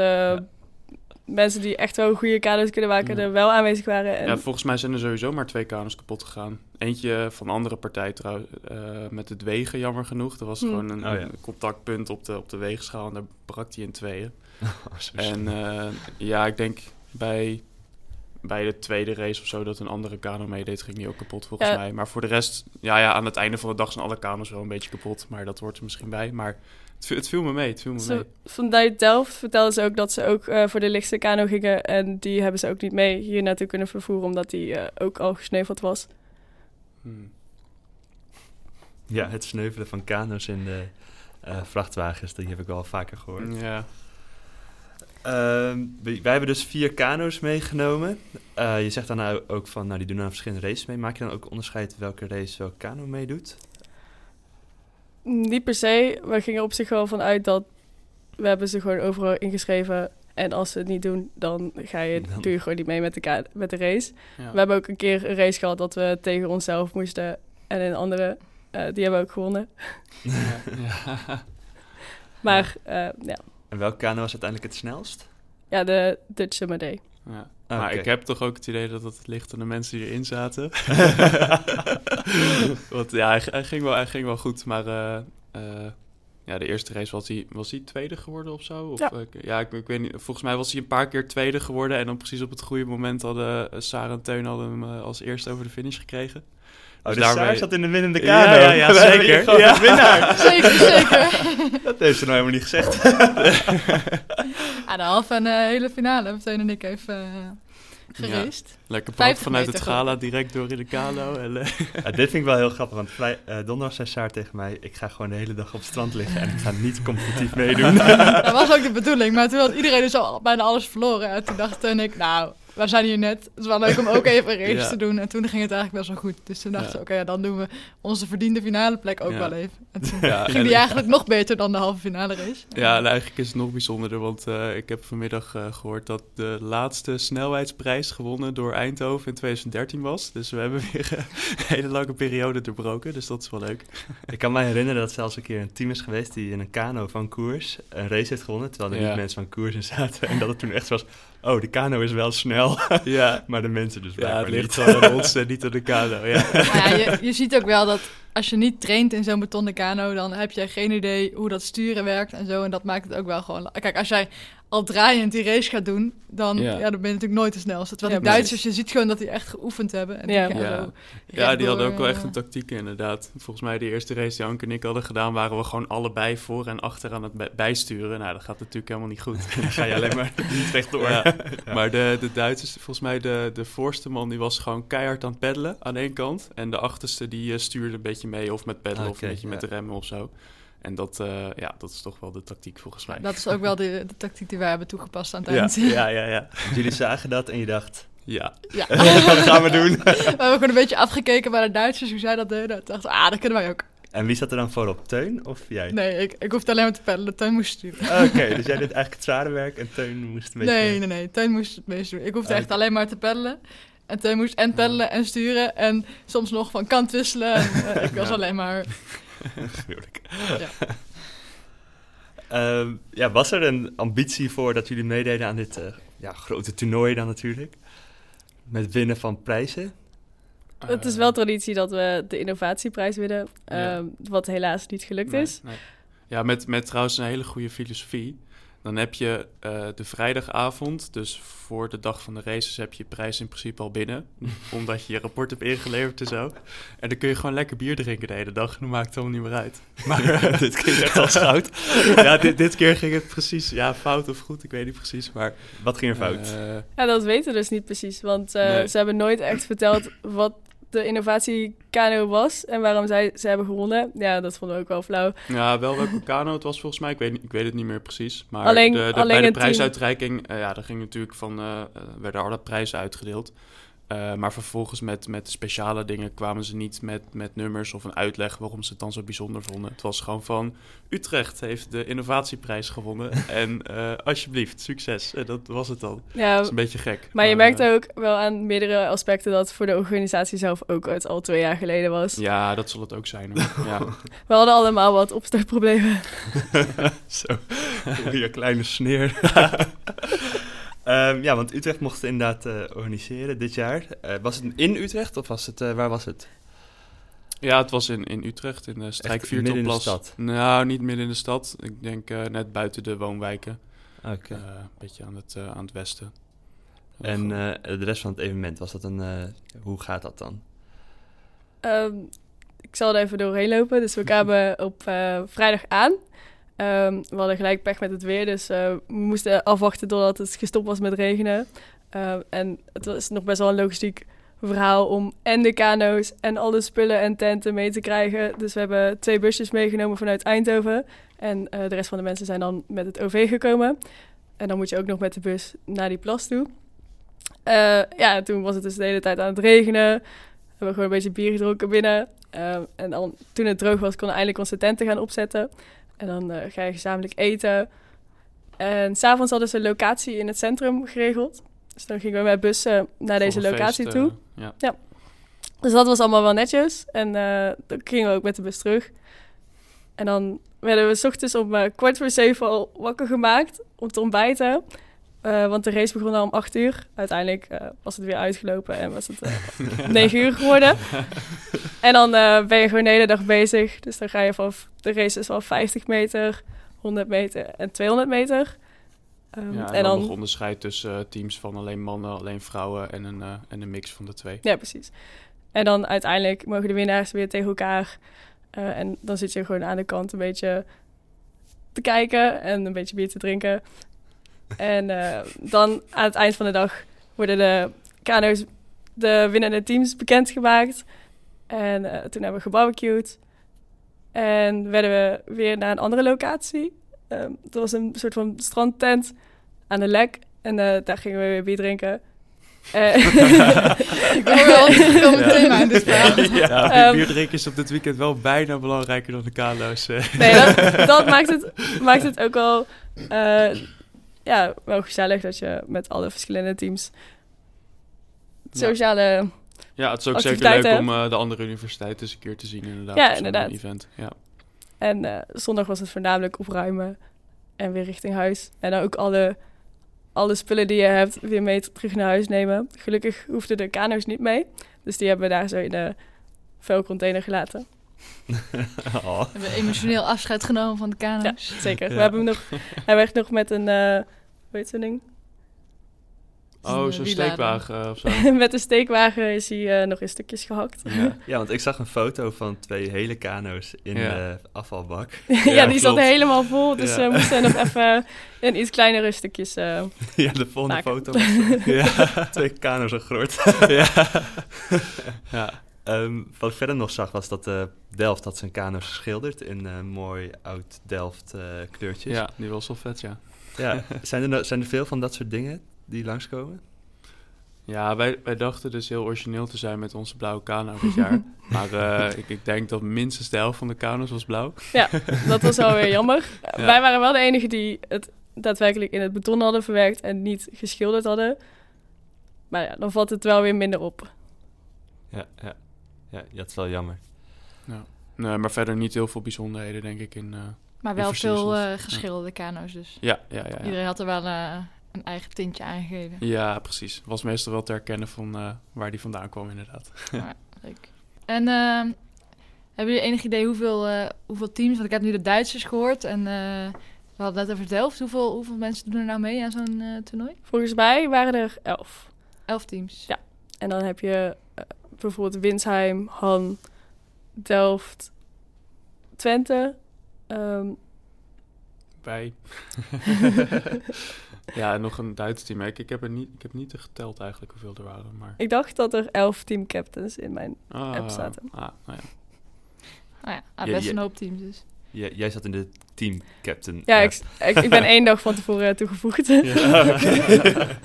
mensen die echt wel goede kano's kunnen maken er wel aanwezig waren. En... Ja, volgens mij zijn er sowieso maar twee kano's kapot gegaan. Eentje van een andere partij trouwens, uh, met het wegen, jammer genoeg. Er was Hmm. gewoon een, Oh, ja. een, contactpunt op de, op de weegschaal en daar brak die in tweeën. Oh, en uh, ja, ik denk bij, bij de tweede race of zo dat een andere kano meedeed, ging die ook kapot volgens Ja. mij. Maar voor de rest, ja, ja, aan het einde van de dag zijn alle kano's wel een beetje kapot. Maar dat hoort er misschien bij. Maar het, viel- het viel me mee, het viel me mee. Vanuit Delft vertelden ze ook dat ze ook uh, voor de lichtste kano gingen. En die hebben ze ook niet mee hier naartoe kunnen vervoeren, omdat die uh, ook al gesneuveld was. Hmm. Ja, het sneuvelen van kano's in de uh, vrachtwagens, die heb ik wel vaker gehoord. Ja. Uh, wij hebben dus vier kano's meegenomen. Uh, je zegt dan nou ook van, nou die doen aan verschillende races mee. Maak je dan ook onderscheid welke race welke kano meedoet? Niet per se. We gingen op zich wel vanuit dat we hebben ze gewoon overal ingeschreven. En als ze het niet doen, dan ga je, Dan- doe je gewoon niet mee met de, ka- met de race. Ja. We hebben ook een keer een race gehad dat we tegen onszelf moesten. En een andere, eh, die hebben we ook gewonnen. Ja. Maar eh, ja. En welke kano was uiteindelijk het snelst? ja, de Dutch Summer Day. Ja. Ah, maar ik heb toch ook het idee dat het ligt aan de mensen die erin zaten. Want ja, hij, hij ging wel, hij ging wel goed, maar eh, eh, ja, de eerste race was hij, was hij tweede geworden of zo? Of, Ja. eh, ik- ja ik, ik weet niet. Volgens mij was hij een paar keer tweede geworden en dan precies op het goede moment hadden Sarah en Teun hadden hem als eerste over de finish gekregen. Oh, Dus daarmee- Saar zat in de winnende Ja, kano. ja, ja, zeker. Ja. winnaar. Zeker, zeker. Dat heeft ze nou helemaal niet gezegd. Aan de halve en de hele finale hebben Teun en ik even uh, geraced. Lekker 50 vanuit het gala direct door in de kano. En, eh, Ja, dit vind ik wel heel grappig, want vrij, eh, donderdag zei Saar tegen mij... ik ga gewoon de hele dag op het strand liggen en ik ga niet competitief meedoen. Dat was ook de bedoeling, maar toen had iedereen dus al bijna alles verloren. En toen dacht ik, nou, we zijn hier net. Het is wel leuk om ook even een race Ja. te doen. En toen ging het eigenlijk best wel goed. Dus toen dachten Ja. we, oké, ja, dan doen we onze verdiende finale plek ook Ja. wel even. En toen ja, ging die eigenlijk nog beter dan de halve finale race. Ja, en eigenlijk is het nog bijzonderder, want eh, ik heb vanmiddag eh, gehoord dat de laatste snelheidsprijs gewonnen door Eindhoven in 2013 was. Dus we hebben weer een hele lange periode doorbroken, dus dat is wel leuk. ik kan me herinneren dat zelfs een keer een team is geweest... die in een kano van koers een race heeft gewonnen... terwijl er Ja. niet mensen van koers in zaten. En dat het toen echt was... oh, de kano is wel snel, Ja, maar de mensen dus ja blijkbaar het ligt niet. gewoon aan ons en niet aan de kano. Ja. Ja, je, je ziet ook wel dat als je niet traint in zo'n betonnen kano, dan heb je geen idee hoe dat sturen werkt en zo. En dat maakt het ook wel gewoon. Kijk, als jij al draaiend die race gaat doen, dan, Ja. ja. dan ben je natuurlijk nooit de snelste. Terwijl Ja, die Duitsers, je ziet gewoon dat die echt geoefend hebben. En die Ja. gaan Ja. zo Ja, die hadden ook wel echt een tactiek inderdaad. Volgens mij de eerste race die Anke en ik hadden gedaan, waren we gewoon allebei voor en achter aan het bij- bijsturen. Nou, dat gaat natuurlijk helemaal niet goed. Dan ga je alleen maar niet rechtdoor. Ja. Maar de, de Duitsers, volgens mij de, de voorste man, die was gewoon keihard aan het peddelen aan één kant. En de achterste die eh, stuurde een beetje mee of met peddelen of een beetje met ja. de remmen of zo. En dat, eh, ja, dat is toch wel de tactiek volgens mij. Dat is ook wel de, de tactiek die wij hebben toegepast aan het ja, eind. ja, ja, ja. Jullie zagen dat en je dacht... Ja, Ja. wat gaan we doen? We hebben gewoon een beetje afgekeken bij de Duitsers, hoe zij dat deden. We, ah, dat kunnen wij ook. En wie zat er dan voorop? Teun of jij? Nee, ik, ik hoefde alleen maar te peddelen. Teun moest sturen. Oké, dus jij deed eigenlijk het zware werk en Teun moest een beetje... Nee, nee, nee. Teun moest het meest doen. Ik hoefde Ah, echt alleen maar te peddelen. En Teun moest en peddelen en sturen. En soms nog van kant wisselen. En, eh, ik was Ja. alleen maar... Gruwelijk. Ja. Ehm, ja, was er een ambitie voor dat jullie meededen aan dit eh, ja, grote toernooi dan natuurlijk? Met winnen van prijzen? Het is wel traditie dat we de innovatieprijs winnen. Ja. ehm, wat helaas niet gelukt nee, is. nee. Ja, met, met trouwens een hele goede filosofie. Dan heb je eh, de vrijdagavond, dus voor de dag van de races, heb je je prijs in principe al binnen. omdat je je rapport hebt ingeleverd en zo. En dan kun je gewoon lekker bier drinken de hele dag. En dan maakt het allemaal niet meer uit. Maar dit keer echt als goud. ja, dit, dit keer ging het precies, ja, fout of goed, ik weet niet precies. Maar Wat ging er fout? eh, Ja, dat weten we dus niet precies. Want eh, Nee. ze hebben nooit echt verteld wat de innovatiekano was en waarom zij ze hebben gewonnen. Ja, dat vonden we ook wel flauw. Ja, wel welke kano het was volgens mij. Ik weet, ik weet het niet meer precies. Maar Alleen- de, de, alleen bij de prijsuitreiking, eh, ja, daar ging natuurlijk van, eh, eh, werden alle prijzen uitgedeeld. Eh, maar vervolgens met, met speciale dingen kwamen ze niet met, met nummers of een uitleg waarom ze het dan zo bijzonder vonden. Het was gewoon van Utrecht heeft de innovatieprijs gewonnen. en eh, alsjeblieft, succes. Dat was het dan. Ja, Dat is een beetje gek. maar je merkt eh, ook wel aan meerdere aspecten dat voor de organisatie zelf ook het al twee jaar geleden was. Ja, dat zal het ook zijn. Ja. We hadden allemaal wat opstartproblemen. Zo, je kleine sneer. Ehm, ja, want Utrecht mocht het inderdaad eh, organiseren dit jaar. Eh, was het in Utrecht of was het, eh, waar was het? Ja, het was in, in Utrecht, in de midden in de Strijkviertelplas. stad? Nou, niet midden in de stad. Ik denk eh, net buiten de woonwijken. Oké. Eh, een beetje aan het, aan het westen. En eh, de rest van het evenement, was dat een... eh, hoe gaat dat dan? Ehm, ik zal er even doorheen lopen. Dus we kwamen op eh, vrijdag aan. Ehm, we hadden gelijk pech met het weer, dus eh, we moesten afwachten totdat het gestopt was met regenen. Ehm, en het was nog best wel een logistiek verhaal om en de kano's en alle spullen en tenten mee te krijgen. Dus we hebben twee busjes meegenomen vanuit Eindhoven. En eh, de rest van de mensen zijn dan met het OV gekomen. En dan moet je ook nog met de bus naar die plas toe. Eh, ja, en toen was het dus de hele tijd aan het regenen. We hebben gewoon een beetje bier gedronken binnen. Ehm, en dan, toen het droog was, konden we eindelijk onze tenten gaan opzetten. En dan eh, ga je gezamenlijk eten. En s'avonds hadden ze een locatie in het centrum geregeld. Dus dan gingen we met bussen naar deze locatie feest, toe. eh, ja. Dus dat was allemaal wel netjes. En eh, dan gingen we ook met de bus terug. En dan werden we s ochtends om eh, kwart voor zeven al wakker gemaakt om te ontbijten. Eh, want de race begon al om acht uur. Uiteindelijk eh, was het weer uitgelopen en was het eh, negen uur geworden. En dan ben je gewoon de hele dag bezig. Dus dan ga je van de race is wel 50 meter, 100 meter en 200 meter. Ehm, Ja, en, en dan, dan nog onderscheid tussen teams van alleen mannen, alleen vrouwen en een, en een mix van de twee. Ja, precies. En dan uiteindelijk mogen de winnaars weer tegen elkaar. En dan zit je gewoon aan de kant een beetje te kijken en een beetje bier te drinken. En eh, dan aan het eind van de dag worden de kano's, de winnende teams bekendgemaakt. En eh, toen hebben we gebarbecued. En werden we weer naar een andere locatie. Ehm dat was een soort van strandtent aan de lek. En eh, daar gingen we weer bier drinken. Eh, Ik hoor wel thema in dit verhaal. Ja, Ehm, bier drinken is op dit weekend wel bijna belangrijker dan de kano's. eh. Nee, dat, dat maakt, het, maakt het ook wel, eh, ja, wel gezellig dat je met alle verschillende teams sociale... Ja, het is ook zeker leuk om eh, de andere universiteit eens een keer te zien inderdaad. Ja, inderdaad. Event. Ja. En eh, zondag was het voornamelijk opruimen en weer richting huis. En dan ook alle, alle spullen die je hebt weer mee terug naar huis nemen. Gelukkig hoefden de kano's niet mee. Dus die hebben we daar zo in de vuilcontainer gelaten. Oh. We hebben emotioneel afscheid genomen van de Ja, kano's. zeker. Ja. We hebben hem nog, hij werd nog met een, eh hoe heet zo'n ding? Oh, zo'n wielader. steekwagen eh, of zo. met een steekwagen is hij eh, nog in stukjes gehakt. Ja. Ja, want ik zag een foto van twee hele kano's in Ja. de afvalbak. Ja, Ja, die zat helemaal vol. Dus Ja. we moesten nog even in iets kleinere stukjes. eh, ja, de volgende Maken. foto was ja. twee kano's een groot. ja. ja. Ehm, wat ik verder nog zag was dat eh, Delft had zijn kano's geschilderd in eh, mooi oud Delft eh, kleurtjes. ja, die was wel vet, ja. Ja, zijn, er, zijn er veel van dat soort dingen die langskomen? Ja, wij, wij dachten dus heel origineel te zijn met onze blauwe kano dit jaar. maar eh, ik, ik denk dat minstens de helft van de kano's was blauw. ja, dat was wel weer jammer. Ja. Wij waren wel de enigen die het daadwerkelijk in het beton hadden verwerkt en niet geschilderd hadden. Maar ja, dan valt het wel weer minder op. Ja, ja. Ja dat is wel jammer. Nee, maar verder niet heel veel bijzonderheden, denk ik. In, eh, Maar wel veel eh, geschilderde kano's dus. ja, ja, ja, ja. Iedereen had er wel eh, een eigen tintje aangegeven. Ja, precies. Was meestal wel te herkennen van eh, waar die vandaan kwam, inderdaad. Leuk. En ehm, hebben jullie enig idee hoeveel, eh, hoeveel teams? Want ik heb nu de Duitsers gehoord en eh, we hadden het net over Delft. Hoeveel, hoeveel mensen doen er nou mee aan zo'n eh, toernooi? Volgens mij waren er elf. Elf teams. Ja. En dan heb je bijvoorbeeld Winsheim, Han, Delft, Twente. ehm, Bij. ja, en nog een Duits team. Ik, ik, heb er niet, ik heb niet geteld eigenlijk hoeveel er waren, maar... ik dacht dat er elf teamcaptains in mijn... Ah, app zaten. Ah, nou ja. Nou ja, ah, Ja, best een hoop teams dus. Jij, jij zat in de team captain. Ja, ik, ik, ik ben één dag van tevoren toegevoegd. Ja.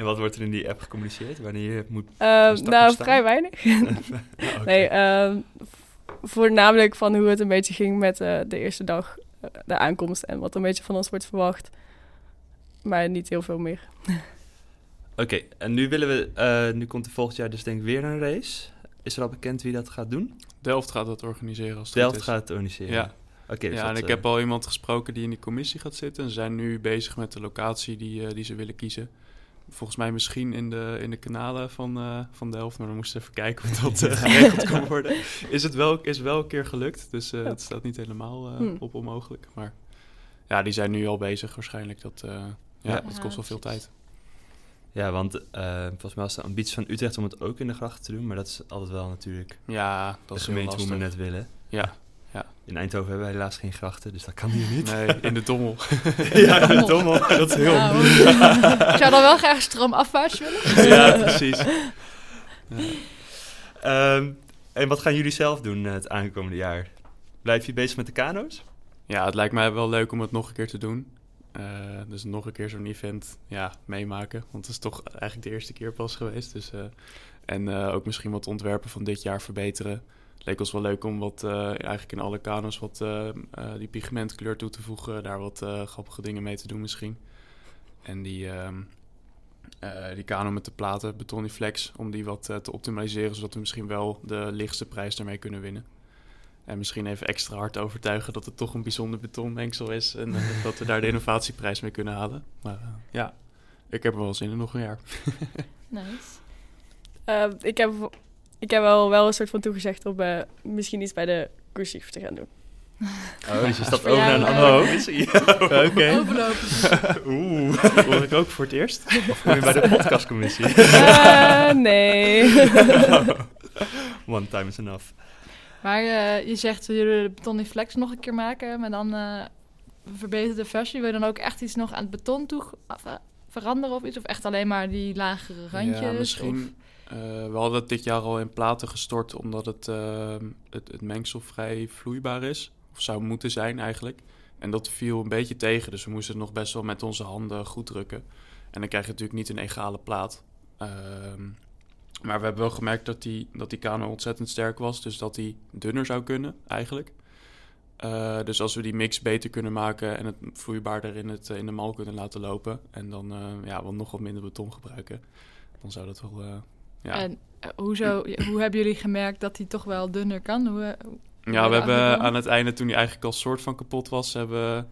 en wat wordt er in die app gecommuniceerd? Wanneer je moet... Ehm, dat nou, vrij weinig. Nee, ehm, v- voornamelijk van hoe het een beetje ging met eh, de eerste dag, eh, de aankomst en wat een beetje van ons wordt verwacht. Maar niet heel veel meer. Oké, en nu willen we... eh, nu komt er volgend jaar dus denk ik weer een race. Is er al bekend wie dat gaat doen? Delft gaat dat organiseren als het Delft goed is. gaat het organiseren. Ja, Oké, dus ja en ik heb al iemand gesproken die in die commissie gaat zitten. Ze zijn nu bezig met de locatie die, eh, die ze willen kiezen. Volgens mij misschien in de, in de kanalen van, eh, van Delft, maar we moesten even kijken of dat eh, geregeld kan worden. Is het wel, is wel een keer gelukt, dus eh, Ja. het staat niet helemaal eh, Hmm. op onmogelijk. Maar ja, die zijn nu al bezig waarschijnlijk. Dat, eh, ja, Ja. dat kost wel veel tijd. Ja, want eh, volgens mij was de ambitie van Utrecht om het ook in de grachten te doen. Maar dat is altijd wel natuurlijk Ja, dat de is hoe we lastig. net willen. Ja, In Eindhoven hebben wij helaas geen grachten, dus dat kan hier niet. nee, in de dommel. ja, Dommel. dommel. Dat is heel Nou, moeilijk. ik zou dan wel graag stroomafwaarts willen. ja, precies. Ehm, en wat gaan jullie zelf doen eh, het aankomende jaar? Blijf je bezig met de kano's? Ja, het lijkt mij wel leuk om het nog een keer te doen. Eh, dus nog een keer zo'n event ja, meemaken. Want het is toch eigenlijk de eerste keer pas geweest. Dus, eh, en eh, ook misschien wat ontwerpen van dit jaar verbeteren. Leek ons wel leuk om wat, eh, eigenlijk in alle kano's wat eh, eh, die pigmentkleur toe te voegen. Daar wat grappige dingen mee te doen misschien. En die, ehm, eh, die kano met de platen, Betoniflex, om die wat te optimaliseren, zodat we misschien wel de lichtste prijs daarmee kunnen winnen. En misschien even extra hard overtuigen dat het toch een bijzonder betonmengsel is. En dat we daar de innovatieprijs mee kunnen halen. Maar ja, ik heb er wel zin in nog een jaar. Nice. Ik, heb, ik heb wel, wel een soort van toegezegd om eh, misschien iets bij de cursief te gaan doen. Oh, dus je stapt over naar een eh, andere commissie. Oké. Overlopen. Oeh, Hoor ik ook voor het eerst? of kom je bij de podcastcommissie? Eh, nee. One time is enough. Maar eh, je zegt, we willen de betonnen flex nog een keer maken, maar dan eh verbeterde versie. Wil je dan ook echt iets nog aan het beton toe veranderen of iets? Of echt alleen maar die lagere randjes? Ja, misschien. We hadden het dit jaar al in platen gestort omdat het, eh, het, het mengsel vrij vloeibaar is. Of zou moeten zijn eigenlijk. En dat viel een beetje tegen, dus we moesten het nog best wel met onze handen goed drukken. En dan krijg je natuurlijk niet een egale plaat. Ehm, maar we hebben wel gemerkt dat die, dat die kano ontzettend sterk was, dus dat die dunner zou kunnen eigenlijk. Eh, dus als we die mix beter kunnen maken en het vloeibaarder in, het, eh, in de mal kunnen laten lopen... en dan eh, ja, wat nog wat minder beton gebruiken, dan zou dat wel... eh, ja. En eh, hoezo, hoe hebben jullie gemerkt dat die toch wel dunner kan? Hoe, eh, hoe- ja, we hebben aan het einde, toen hij eigenlijk al soort van kapot was... hebben we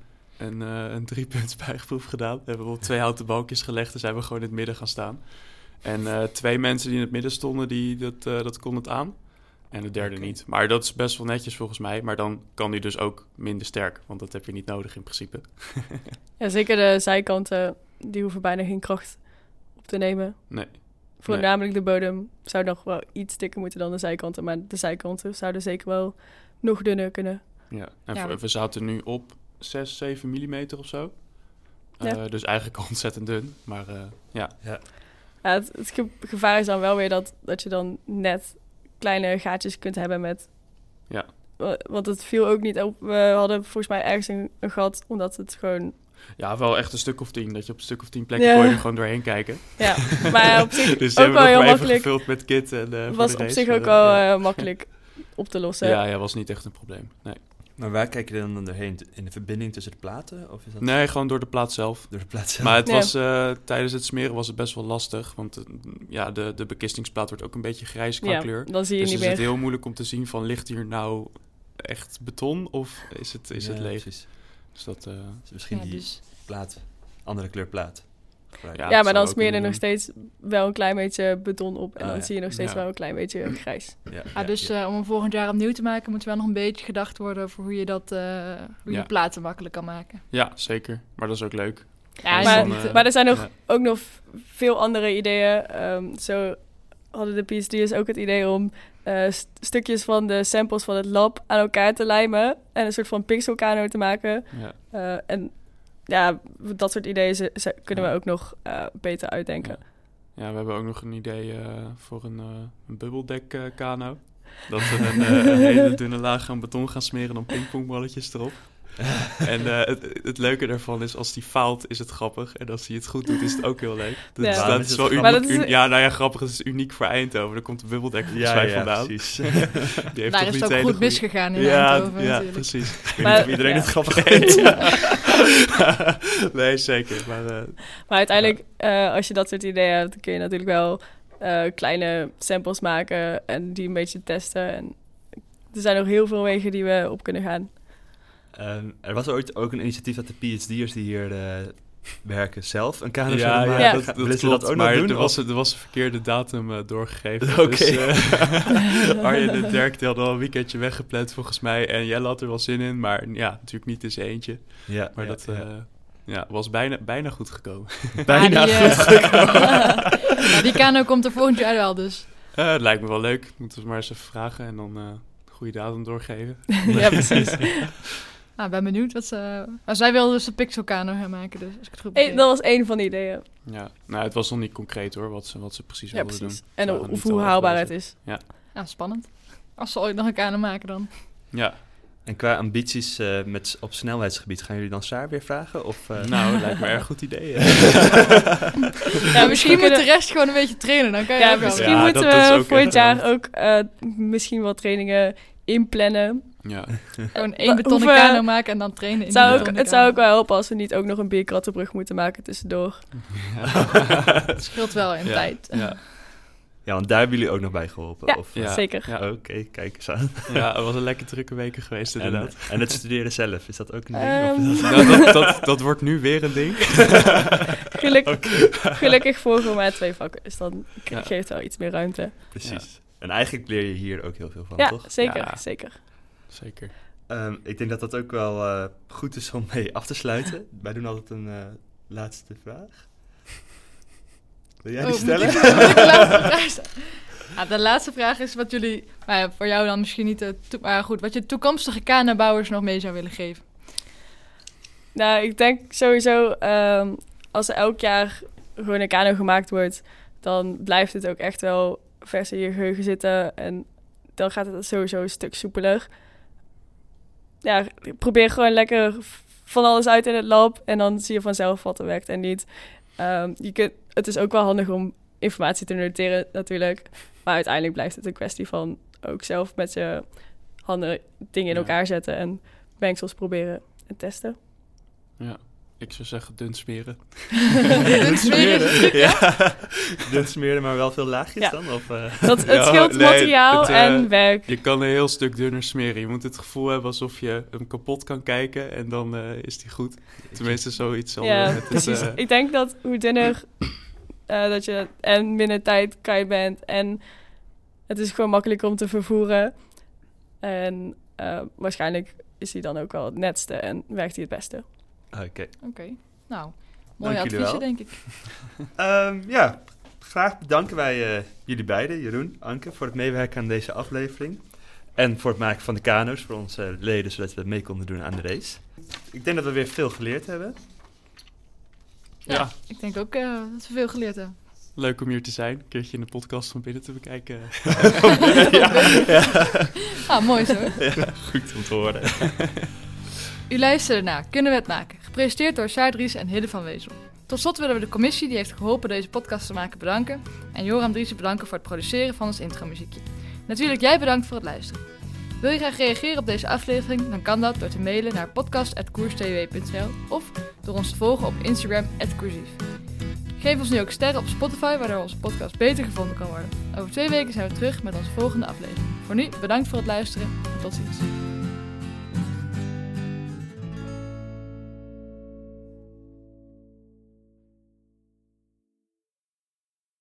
een, eh een driepunts bijgeproef gedaan. We hebben op twee houten balkjes gelegd en zijn we gewoon in het midden gaan staan. En twee mensen die in het midden stonden, die, dat, dat kon het aan. En de derde niet. Maar dat is best wel netjes volgens mij. Maar dan kan die dus ook minder sterk. Want dat heb je niet nodig in principe. ja, zeker de zijkanten, die hoeven bijna geen kracht op te nemen. Nee. Voornamelijk de bodem zou nog wel iets dikker moeten dan de zijkanten. Maar de zijkanten zouden zeker wel nog dunner kunnen. Ja, en Ja, we zaten nu op 6, 7 millimeter of zo. Ja. Eh, dus eigenlijk ontzettend dun. Maar eh, ja, Ja, het, het ge- gevaar is dan wel weer dat, dat je dan net kleine gaatjes kunt hebben met... Ja. Wa- Want het viel ook niet op. We hadden volgens mij ergens een, een gat, omdat het gewoon... ja, wel echt een stuk of tien. Dat je op een stuk of tien plekken Ja. kon je er gewoon doorheen kijken. Ja, maar op zich dus die ook hebben wel heel maar even makkelijk. gevuld met kit. En, eh, voor was op race, zich ook wel ja. eh, makkelijk op te lossen. Ja, ja, was niet echt een probleem. Nee, Maar waar kijk je dan doorheen? In de verbinding tussen de platen? Of is dat nee gewoon door de plaat zelf. door de plaat zelf? Maar het Ja. was, eh, tijdens het smeren was het best wel lastig. Want ja, de, de bekistingsplaat wordt ook een beetje grijs qua Ja, kleur. dan zie je Dus niet is het heel moeilijk om te zien van ligt hier nou echt beton of is het, is het leeg? precies. Dus dat, eh, Dus misschien ja, die dus, plaat, andere kleur plaat. Ja, maar dan smeer je er nog steeds wel een klein beetje beton op. En Ah, dan ja. zie je nog steeds Ja. wel een klein beetje grijs. Ja, ah, dus eh, om hem volgend jaar opnieuw te maken, moet er wel nog een beetje gedacht worden over hoe je dat, eh, hoe je platen makkelijk kan maken. ja, zeker. Maar dat is ook leuk. Ja, maar- dan, er zijn nog, ja. ook nog veel andere ideeën. Ehm, zo hadden de PhD'ers ook het idee om eh, st- stukjes van de samples van het lab aan elkaar te lijmen. En een soort van pixelkano te maken. Ja. Eh, en ja, dat soort ideeën ze- ze- kunnen Ja. we ook nog eh, beter uitdenken. Ja. Ja, we hebben ook nog een idee voor een, een bubbeldek kano. Dat we een, een hele dunne laag aan beton gaan smeren en dan pingpongballetjes erop. en eh, het, het leuke daarvan is, als die faalt, is het grappig. En als hij het goed doet, is het ook heel leuk. Dat, Ja. is- dat is wel grappig? uniek. Is- un- ja, nou ja, grappig. Het is uniek voor Eindhoven. Daar komt de bubbeldek volgens mij vandaan. precies. Die heeft daar toch is het ook goed misgegaan in ja, Eindhoven ja, natuurlijk. precies. Ik weet Maar- niet of iedereen ja. het grappig vindt. nee, zeker. Maar eh, Maar uiteindelijk, eh, als je dat soort ideeën hebt, dan kun je natuurlijk wel eh, kleine samples maken en die een beetje testen. En er zijn nog heel veel wegen die we op kunnen gaan. Ehm, er was ooit ook een initiatief dat de PhD'ers die hier eh, werken zelf een kader ja, zouden ja, maken. Ja. dat, dat klopt, dat ook maar nog doen? Er was, er was een verkeerde datum eh, doorgegeven. Oké. Dus, eh, Arjen en Dirk die hadden al een weekendje weggepland volgens mij. En Jelle had er wel zin in, maar ja, natuurlijk niet in zijn eentje. ja, Maar ja, dat ja. eh, ja, was bijna, bijna goed gekomen. bijna die, goed. ja, die kano komt er volgend jaar wel dus. Eh, het lijkt me wel leuk. Moeten we maar eens even vragen en dan eh goede datum doorgeven. ja, precies. Nou, ben benieuwd wat ze... Maar zij wilden dus de pixelkano gaan maken, dus als ik het goed Eén- dat was één van de ideeën. Ja, nou, het was nog niet concreet hoor, wat ze, wat ze precies Ja, wilden precies. doen. En of, hoe al haalbaar het is. Ja, spannend. Als ze ooit nog een kano maken dan. Ja, En qua ambities eh, met, op snelheidsgebied, gaan jullie dan Saar weer vragen? Of, eh, Nou, lijkt me erg goed idee. Ja, misschien moet de rest gewoon een beetje trainen. Dan kan je Ja, ook wel. misschien Ja, moeten dat is we ook voor het echt jaar wel. ook eh, misschien wat trainingen inplannen. Ja. Gewoon één betonnen kano maken en dan trainen in Het zou, ook, het zou ook wel helpen als we niet ook nog een bierkrattenbrug moeten maken tussendoor. Het scheelt wel in Ja. tijd. Ja. ja, want daar hebben jullie ook nog bij geholpen. Ja, of, Ja. zeker. Ja. Oké, kijk eens aan. ja, het was een lekker drukke weken geweest En, inderdaad. en het studeren zelf, is dat ook een ding? Ehm, Of dat- Nou, dat, dat, dat wordt nu weer een ding. Geluk, Gelukkig volgen we maar twee vakken, dus dan ge- Ja. geeft wel iets meer ruimte. Precies. En eigenlijk leer je hier ook heel veel van, ja, toch? zeker, Ja. zeker. Zeker. Ehm, ik denk dat dat ook wel eh, goed is om mee af te sluiten. Wij doen altijd een eh, laatste vraag. Wil jij die Oh, stellen? ik- laatste vraag stellen? Ja, de laatste vraag is wat jullie, nou ja, voor jou dan misschien niet, toe- maar goed, wat je toekomstige kanabouwers nog mee zou willen geven. Nou, ik denk sowieso, ehm, als er elk jaar gewoon een kano gemaakt wordt, dan blijft het ook echt wel vers in je geheugen zitten. En dan gaat het sowieso een stuk soepeler. Ja, probeer gewoon lekker van alles uit in het lab en dan zie je vanzelf wat er werkt en niet. Ehm, je kunt, het is ook wel handig om informatie te noteren natuurlijk. Maar uiteindelijk blijft het een kwestie van ook zelf met je handen dingen in elkaar zetten en mengsels proberen en testen. Ja. Ik zou zeggen dun smeren. Dun smeren. ja, dun smeren, maar wel veel laagjes Ja. dan? Of, eh? Dat, het Ja, scheelt nee, materiaal het, eh, en werk. Je kan een heel stuk dunner smeren. Je moet het gevoel hebben alsof je hem kapot kan kijken en dan eh, is die goed. Tenminste, zoiets zal Ja, het, precies. Ik denk dat hoe dunner eh, dat je en minder tijd kwijt bent en het is gewoon makkelijker om te vervoeren. En eh, waarschijnlijk is hij dan ook wel het netste en werkt hij het beste. Oké. Oké, nou, mooie Dank adviezen denk ik. Ehm, ja, graag bedanken wij eh, jullie beiden, Jeroen, Anke, voor het meewerken aan deze aflevering. En voor het maken van de kano's voor onze leden, zodat we mee konden doen aan de race. Ik denk dat we weer veel geleerd hebben. Ja, Ja. ik denk ook eh, dat we veel geleerd hebben. Leuk om hier te zijn. Een keertje in de podcast van binnen te bekijken. Ah, mooi zo. Goed om te horen. U luisterde naar Kunnen we het maken? Gepresenteerd door Saar en Hidde van Wezel. Tot slot willen we de commissie die heeft geholpen deze podcast te maken bedanken. En Joram Driessen bedanken voor het produceren van ons intromuziekje. Natuurlijk jij bedankt voor het luisteren. Wil je graag reageren op deze aflevering? Dan kan dat door te mailen naar podcast.koerstw.nl of door ons te volgen op Instagram @koersief. Geef ons nu ook sterren op Spotify, waardoor onze podcast beter gevonden kan worden. Over twee weken zijn we terug met onze volgende aflevering. Voor nu, bedankt voor het luisteren en tot ziens.